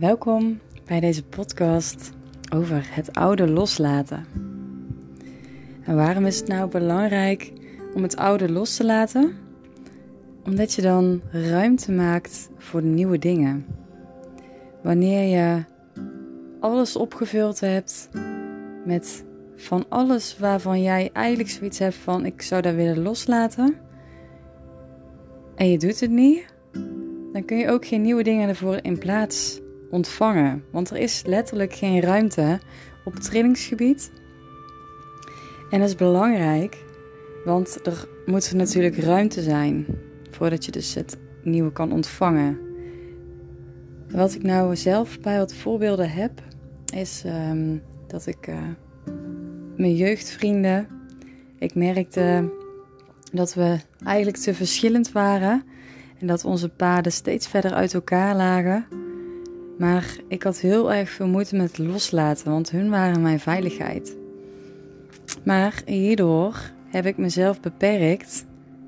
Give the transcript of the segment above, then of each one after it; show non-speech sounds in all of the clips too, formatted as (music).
Welkom bij deze podcast over het oude loslaten. En waarom is het nou belangrijk om het oude los te laten? Omdat je dan ruimte maakt voor nieuwe dingen. Wanneer je alles opgevuld hebt met van alles waarvan jij eigenlijk zoiets hebt van ik zou dat willen loslaten en je doet het niet, dan kun je ook geen nieuwe dingen ervoor in plaats ontvangen. Want er is letterlijk geen ruimte op het trillingsgebied. En dat is belangrijk, want er moet natuurlijk ruimte zijn voordat je dus het nieuwe kan ontvangen. Wat ik nou zelf bij wat voorbeelden heb, is ehm, dat ik uh, mijn jeugdvrienden, ik merkte dat we eigenlijk te verschillend waren en dat onze paden steeds verder uit elkaar lagen. Maar ik had heel erg veel moeite met loslaten, want hun waren mijn veiligheid. Maar hierdoor heb ik mezelf beperkt,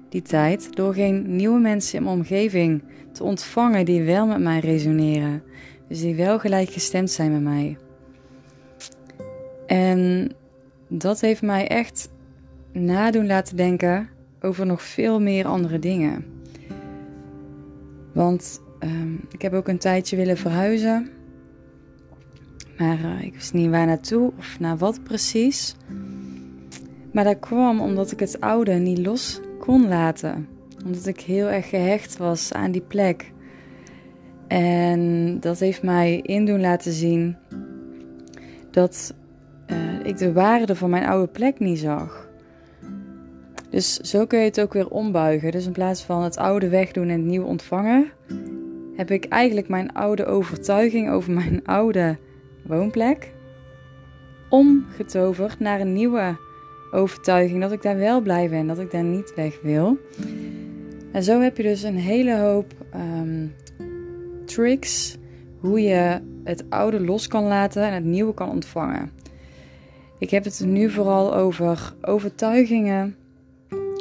die tijd, door geen nieuwe mensen in mijn omgeving te ontvangen die wel met mij resoneren. Dus die wel gelijkgestemd zijn met mij. En dat heeft mij echt nadoen laten denken over nog veel meer andere dingen. Want um, ik heb ook een tijdje willen verhuizen. Maar uh, ik wist niet waar naartoe of naar wat precies. Maar dat kwam omdat ik het oude niet los kon laten. Omdat ik heel erg gehecht was aan die plek. En dat heeft mij in doen laten zien dat uh, ik de waarde van mijn oude plek niet zag. Dus zo kun je het ook weer ombuigen. Dus in plaats van het oude wegdoen en het nieuwe ontvangen, heb ik eigenlijk mijn oude overtuiging over mijn oude woonplek omgetoverd naar een nieuwe overtuiging dat ik daar wel blij ben, dat ik daar niet weg wil. En zo heb je dus een hele hoop ehm, tricks hoe je het oude los kan laten en het nieuwe kan ontvangen. Ik heb het nu vooral over overtuigingen,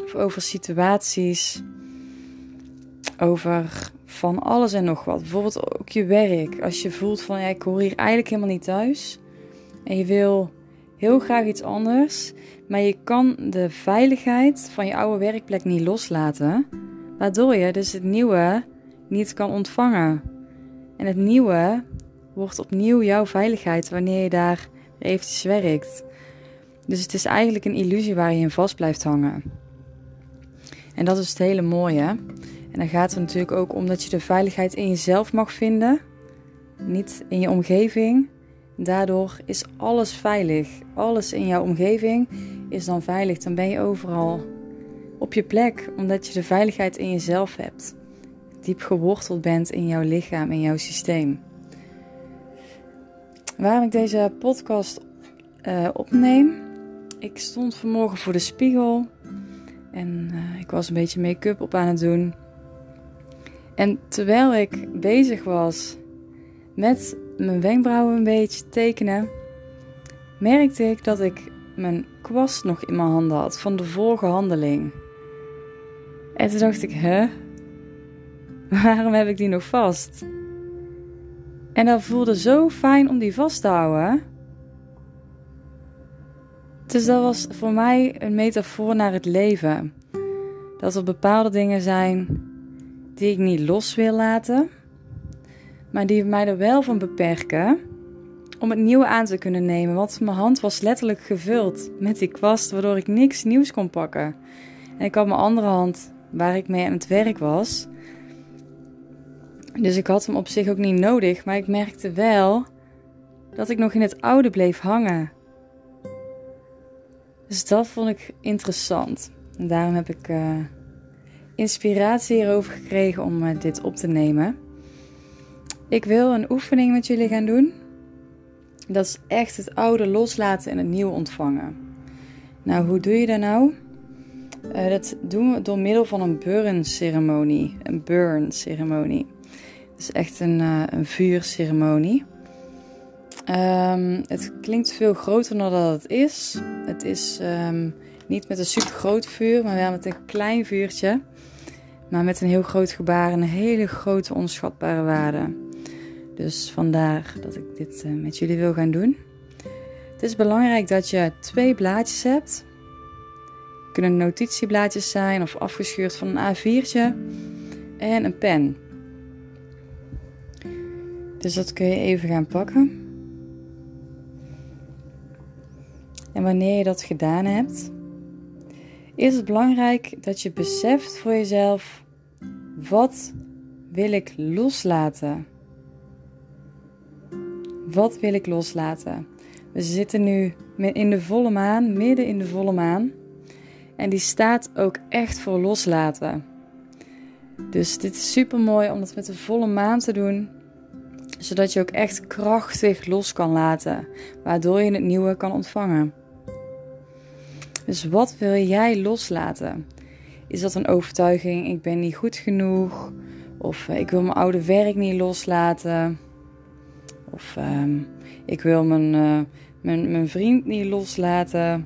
of over situaties, over van alles en nog wat. Bijvoorbeeld ook je werk. Als je voelt van ja, ik hoor hier eigenlijk helemaal niet thuis. En je wil heel graag iets anders. Maar je kan de veiligheid van je oude werkplek niet loslaten. Waardoor je dus het nieuwe niet kan ontvangen. En het nieuwe wordt opnieuw jouw veiligheid wanneer je daar eventjes werkt. Dus het is eigenlijk een illusie waar je in vast blijft hangen. En dat is het hele mooie. En dan gaat het natuurlijk ook om dat je de veiligheid in jezelf mag vinden, niet in je omgeving. Daardoor is alles veilig. Alles in jouw omgeving is dan veilig. Dan ben je overal op je plek, omdat je de veiligheid in jezelf hebt. Diep geworteld bent in jouw lichaam, in jouw systeem. Waarom ik deze podcast uh, opneem. Ik stond vanmorgen voor de spiegel en uh, ik was een beetje make-up op aan het doen. En terwijl ik bezig was met mijn wenkbrauwen een beetje tekenen, merkte ik dat ik mijn kwast nog in mijn handen had van de vorige handeling. En toen dacht ik, hè? Waarom heb ik die nog vast? En dat voelde zo fijn om die vast te houden. Dus dat was voor mij een metafoor naar het leven. Dat er bepaalde dingen zijn die ik niet los wil laten, maar die mij er wel van beperken om het nieuwe aan te kunnen nemen. Want mijn hand was letterlijk gevuld met die kwast, waardoor ik niks nieuws kon pakken. En ik had mijn andere hand waar ik mee aan het werk was. Dus ik had hem op zich ook niet nodig, maar ik merkte wel dat ik nog in het oude bleef hangen. Dus dat vond ik interessant. En daarom heb ik uh, inspiratie hierover gekregen om uh, dit op te nemen. Ik wil een oefening met jullie gaan doen. Dat is echt het oude loslaten en het nieuwe ontvangen. Nou, hoe doe je dat nou? Uh, dat doen we door middel van een burn-ceremonie. Een burn-ceremonie. Het is echt een, een vuurceremonie. Um, het klinkt veel groter dan dat het is. Het is um, niet met een super groot vuur, maar wel met een klein vuurtje. Maar met een heel groot gebaar en een hele grote onschatbare waarde. Dus vandaar dat ik dit eh, met jullie wil gaan doen. Het is belangrijk dat je twee blaadjes hebt. Het kunnen notitieblaadjes zijn of afgescheurd van een A4'tje. En een pen. Dus dat kun je even gaan pakken. En wanneer je dat gedaan hebt, is het belangrijk dat je beseft voor jezelf: wat wil ik loslaten? Wat wil ik loslaten? We zitten nu in de volle maan, midden in de volle maan. En die staat ook echt voor loslaten. Dus dit is super mooi om dat met de volle maan te doen. Zodat je ook echt krachtig los kan laten. Waardoor je het nieuwe kan ontvangen. Dus wat wil jij loslaten? Is dat een overtuiging, ik ben niet goed genoeg? Of eh, ik wil mijn oude werk niet loslaten? Of ehm, ik wil mijn, uh, mijn, mijn vriend niet loslaten?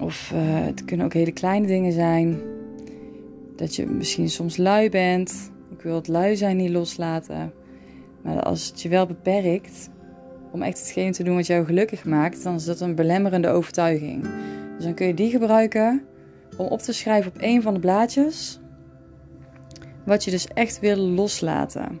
Of uh, het kunnen ook hele kleine dingen zijn. Dat je misschien soms lui bent. Ik wil het lui zijn niet loslaten. Maar als het je wel beperkt om echt hetgeen te doen wat jou gelukkig maakt, dan is dat een belemmerende overtuiging. Dus dan kun je die gebruiken om op te schrijven op een van de blaadjes wat je dus echt wil loslaten.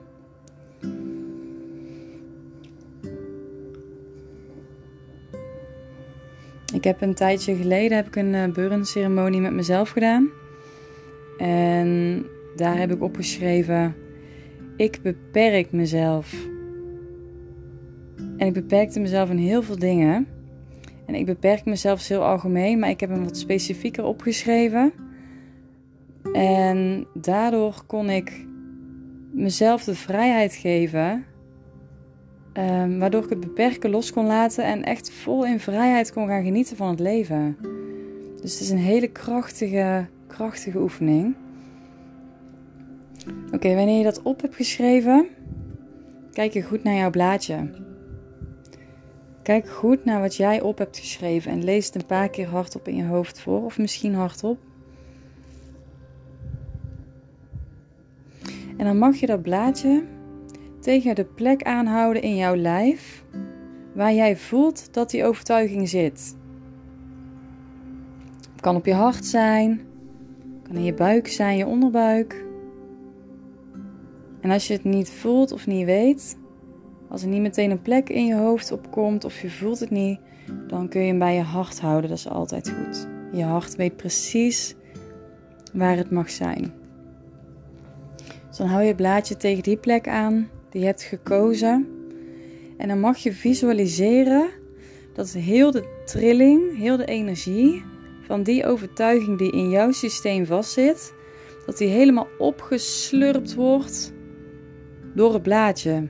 Ik heb een tijdje geleden heb ik een uh, burn-ceremonie met mezelf gedaan. En daar heb ik opgeschreven: Ik beperk mezelf. En ik beperkte mezelf in heel veel dingen. En ik beperk mezelf heel algemeen, maar ik heb hem wat specifieker opgeschreven. En daardoor kon ik mezelf de vrijheid geven, um, waardoor ik het beperken los kon laten en echt vol in vrijheid kon gaan genieten van het leven. Dus het is een hele krachtige, krachtige oefening. Oké, wanneer je dat op hebt geschreven, kijk je goed naar jouw blaadje. Kijk goed naar wat jij op hebt geschreven en lees het een paar keer hardop in je hoofd voor, of misschien hardop. En dan mag je dat blaadje tegen de plek aanhouden in jouw lijf waar jij voelt dat die overtuiging zit. Het kan op je hart zijn, kan in je buik zijn, je onderbuik. En als je het niet voelt of niet weet, als er niet meteen een plek in je hoofd opkomt of je voelt het niet, dan kun je hem bij je hart houden. Dat is altijd goed. Je hart weet precies waar het mag zijn. Dus dan hou je het blaadje tegen die plek aan die je hebt gekozen. En dan mag je visualiseren dat heel de trilling, heel de energie van die overtuiging die in jouw systeem vastzit, dat die helemaal opgeslurpt wordt door het blaadje.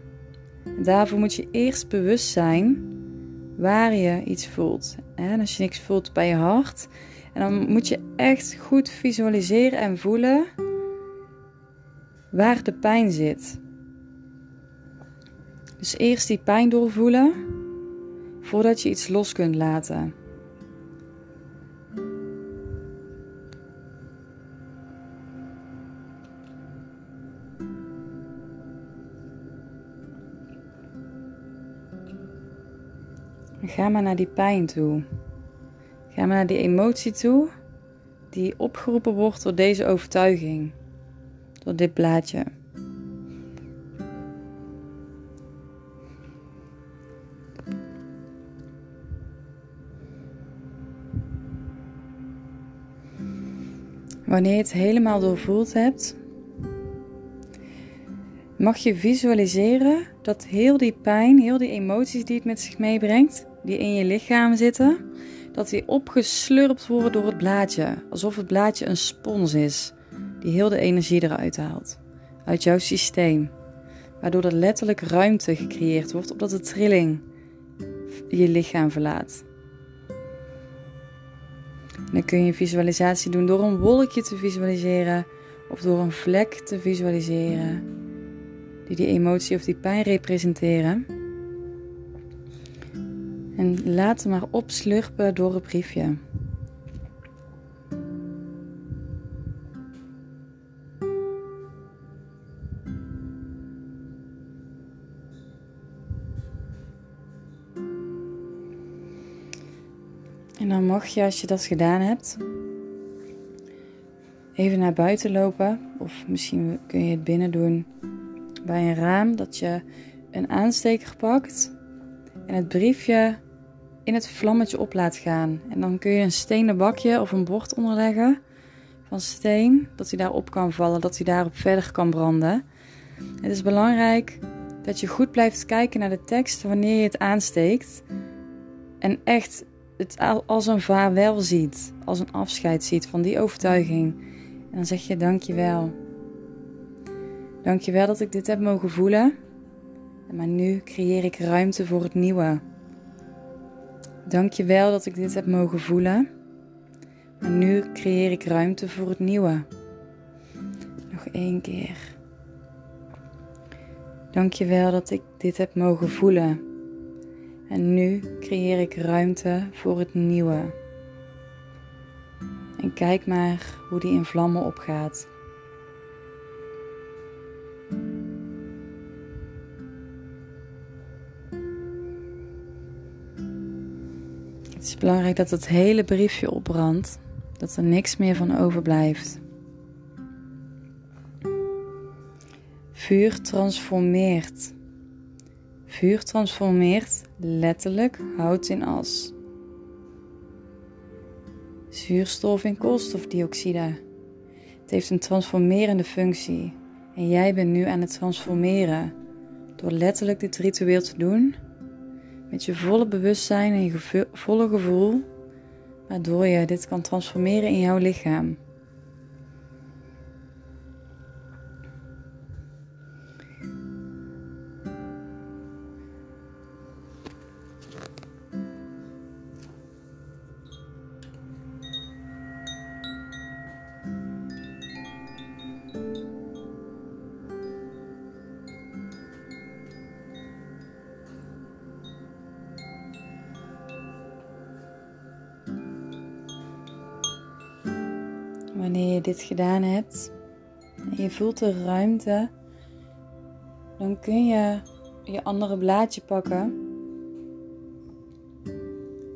Daarvoor moet je eerst bewust zijn waar je iets voelt. En als je niks voelt bij je hart, en dan moet je echt goed visualiseren en voelen waar de pijn zit. Dus eerst die pijn doorvoelen voordat je iets los kunt laten. Ga maar naar die pijn toe. Ga maar naar die emotie toe die opgeroepen wordt door deze overtuiging door dit blaadje. Wanneer je het helemaal doorvoeld hebt, mag je visualiseren dat heel die pijn, heel die emoties die het met zich meebrengt, die in je lichaam zitten, dat die opgeslurpt worden door het blaadje, alsof het blaadje een spons is die heel de energie eruit haalt. Uit jouw systeem. Waardoor er letterlijk ruimte gecreëerd wordt opdat de trilling je lichaam verlaat. dan kun je visualisatie doen door een wolkje te visualiseren of door een vlek te visualiseren die die emotie of die pijn representeren. En laat hem maar opslurpen door het briefje. En dan mag je, als je dat gedaan hebt, even naar buiten lopen. Of misschien kun je het binnen doen bij een raam. Dat je een aansteker pakt en het briefje in het vlammetje op laat gaan. En dan kun je een stenen bakje of een bord onderleggen van steen. Dat hij daarop kan vallen, dat hij daarop verder kan branden. Het is belangrijk dat je goed blijft kijken naar de tekst wanneer je het aansteekt. En echt het als een vaarwel ziet, als een afscheid ziet van die overtuiging. En dan zeg je dankjewel. Dankjewel dat ik dit heb mogen voelen. Maar nu creëer ik ruimte voor het nieuwe. Dankjewel dat ik dit heb mogen voelen. Maar nu creëer ik ruimte voor het nieuwe. Nog één keer. Dankjewel dat ik dit heb mogen voelen. En nu creëer ik ruimte voor het nieuwe. En kijk maar hoe die in vlammen opgaat. Het is belangrijk dat het hele briefje opbrandt, dat er niks meer van overblijft. Vuur transformeert. Vuur transformeert letterlijk hout in as. Zuurstof in koolstofdioxide. Het heeft een transformerende functie en jij bent nu aan het transformeren door letterlijk dit ritueel te doen met je volle bewustzijn en je volle gevoel, waardoor je dit kan transformeren in jouw lichaam. Wanneer je dit gedaan hebt en je voelt de ruimte, dan kun je je andere blaadje pakken.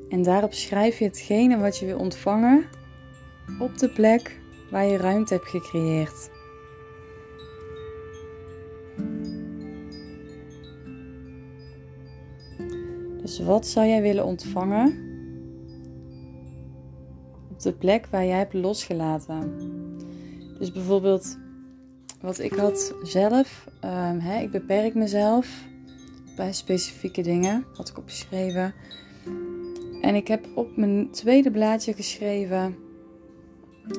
En daarop schrijf je hetgene wat je wil ontvangen op de plek waar je ruimte hebt gecreëerd. Dus wat zou jij willen ontvangen de plek waar jij hebt losgelaten. Dus bijvoorbeeld, wat ik had zelf, um, hè, ik beperk mezelf bij specifieke dingen, had ik opgeschreven. En ik heb op mijn tweede blaadje geschreven: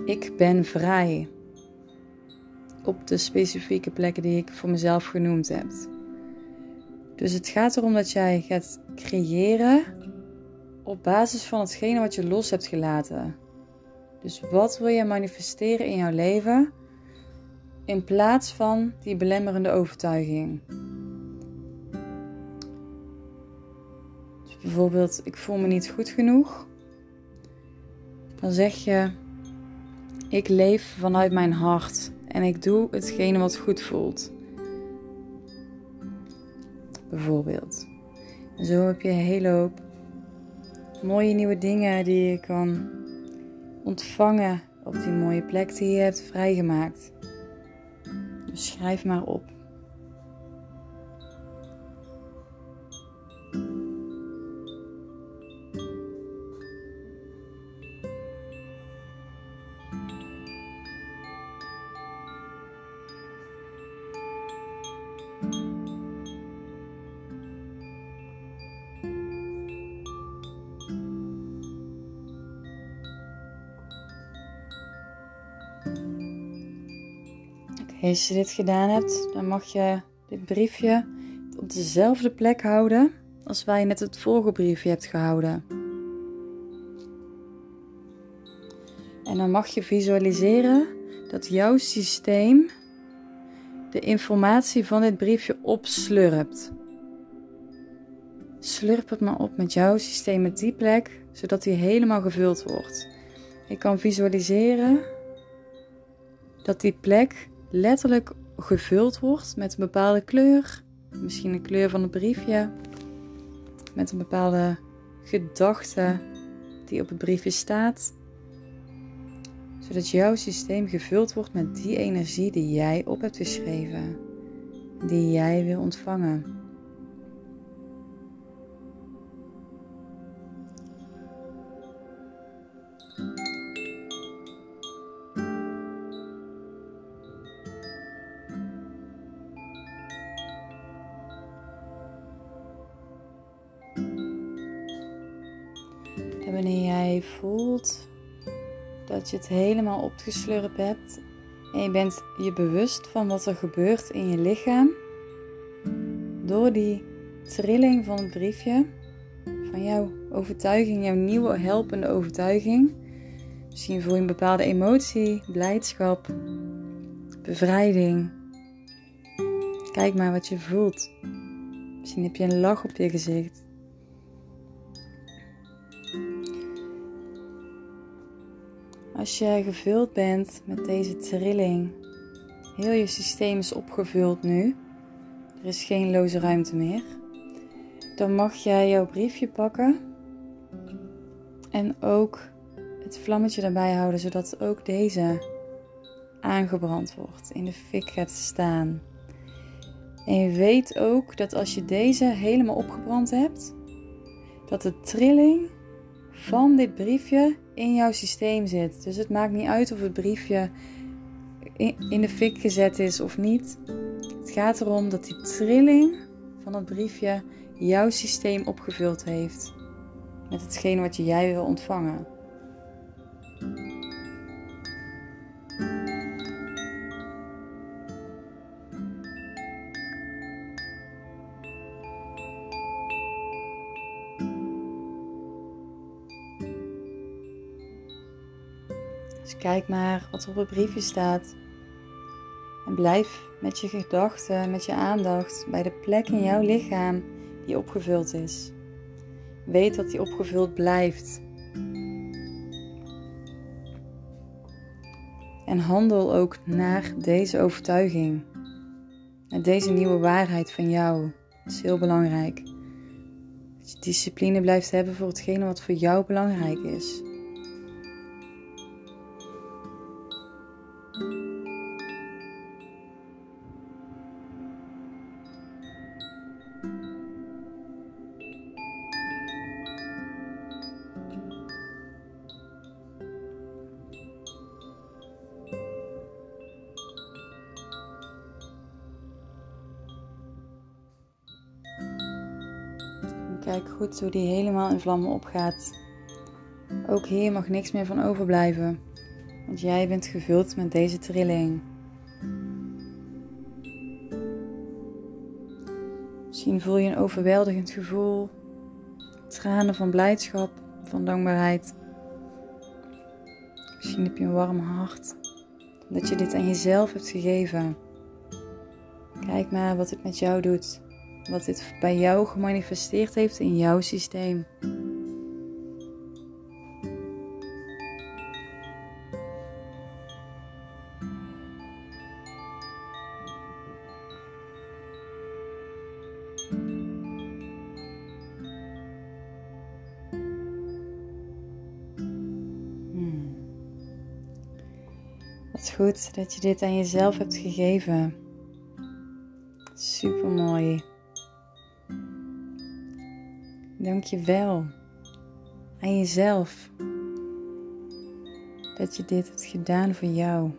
Ik ben vrij. Op de specifieke plekken die ik voor mezelf genoemd heb. Dus het gaat erom dat jij gaat creëren op basis van hetgene wat je los hebt gelaten. Dus wat wil je manifesteren in jouw leven in plaats van die belemmerende overtuiging? Dus bijvoorbeeld, ik voel me niet goed genoeg. Dan zeg je, ik leef vanuit mijn hart en ik doe hetgene wat goed voelt. Bijvoorbeeld. En zo heb je een hele hoop mooie nieuwe dingen die je kan ontvangen op die mooie plek die je hebt vrijgemaakt. Dus schrijf maar op. als je dit gedaan hebt, dan mag je dit briefje op dezelfde plek houden als waar je net het vorige briefje hebt gehouden. En dan mag je visualiseren dat jouw systeem de informatie van dit briefje opslurpt. Slurp het maar op met jouw systeem met die plek, zodat die helemaal gevuld wordt. Je kan visualiseren dat die plek letterlijk gevuld wordt met een bepaalde kleur. Misschien een kleur van het briefje. Met een bepaalde gedachte die op het briefje staat, zodat jouw systeem gevuld wordt met die energie die jij op hebt geschreven, die jij wil ontvangen. Jij voelt dat je het helemaal opgeslurpt hebt en je bent je bewust van wat er gebeurt in je lichaam, door die trilling van het briefje, van jouw overtuiging, jouw nieuwe helpende overtuiging. Misschien voel je een bepaalde emotie, blijdschap, bevrijding. Kijk maar wat je voelt. Misschien heb je een lach op je gezicht. Als je gevuld bent met deze trilling, heel je systeem is opgevuld nu, er is geen loze ruimte meer, dan mag jij jouw briefje pakken en ook het vlammetje erbij houden, zodat ook deze aangebrand wordt, in de fik gaat staan. En je weet ook dat als je deze helemaal opgebrand hebt, dat de trilling van dit briefje in jouw systeem zit. Dus het maakt niet uit of het briefje in de fik gezet is of niet. Het gaat erom dat die trilling van het briefje jouw systeem opgevuld heeft met hetgeen wat jij wil ontvangen. Dus kijk maar wat er op het briefje staat. En blijf met je gedachten, met je aandacht bij de plek in jouw lichaam die opgevuld is. Weet dat die opgevuld blijft. En handel ook naar deze overtuiging. En deze nieuwe waarheid van jou. Dat is heel belangrijk. Dat je discipline blijft hebben voor hetgene wat voor jou belangrijk is. Hoe die helemaal in vlammen opgaat. Ook hier mag niks meer van overblijven, want jij bent gevuld met deze trilling. Misschien voel je een overweldigend gevoel, tranen van blijdschap, van dankbaarheid. Misschien heb je een warm hart, omdat je dit aan jezelf hebt gegeven. Kijk maar wat het met jou doet wat dit bij jou gemanifesteerd heeft in jouw systeem. Hmm. Wat goed dat je dit aan jezelf hebt gegeven. Super mooi. Dank je wel aan jezelf dat je dit hebt gedaan voor jou.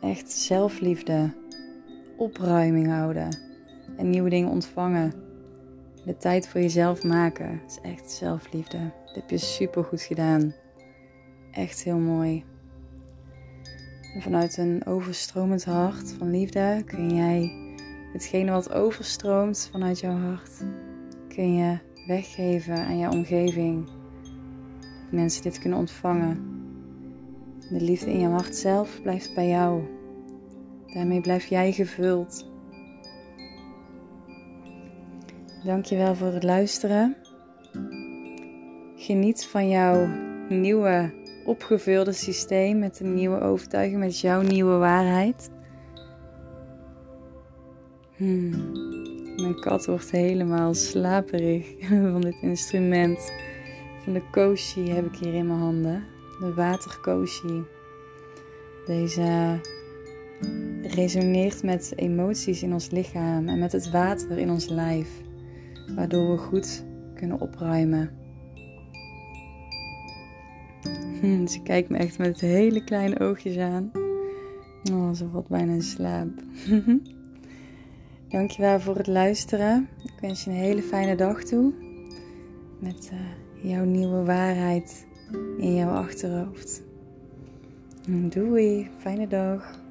Echt zelfliefde, opruiming houden en nieuwe dingen ontvangen. De tijd voor jezelf maken is echt zelfliefde. Dat heb je super goed gedaan. Echt heel mooi. En vanuit een overstromend hart van liefde kun jij hetgene wat overstroomt vanuit jouw hart, kun je weggeven aan jouw omgeving. Dat mensen dit kunnen ontvangen. De liefde in jouw hart zelf blijft bij jou. Daarmee blijf jij gevuld. Dankjewel voor het luisteren. Geniet van jouw nieuwe opgevulde systeem met een nieuwe overtuiging, met jouw nieuwe waarheid. Hmm. Mijn kat wordt helemaal slaperig (laughs) van dit instrument. Van de koshi heb ik hier in mijn handen. De waterkoshi. Deze resoneert met emoties in ons lichaam en met het water in ons lijf. Waardoor we goed kunnen opruimen. Ze kijkt me echt met hele kleine oogjes aan. Oh, ze valt bijna in slaap. (laughs) Dankjewel voor het luisteren. Ik wens je een hele fijne dag toe. Met uh, jouw nieuwe waarheid in jouw achterhoofd. Doei, fijne dag.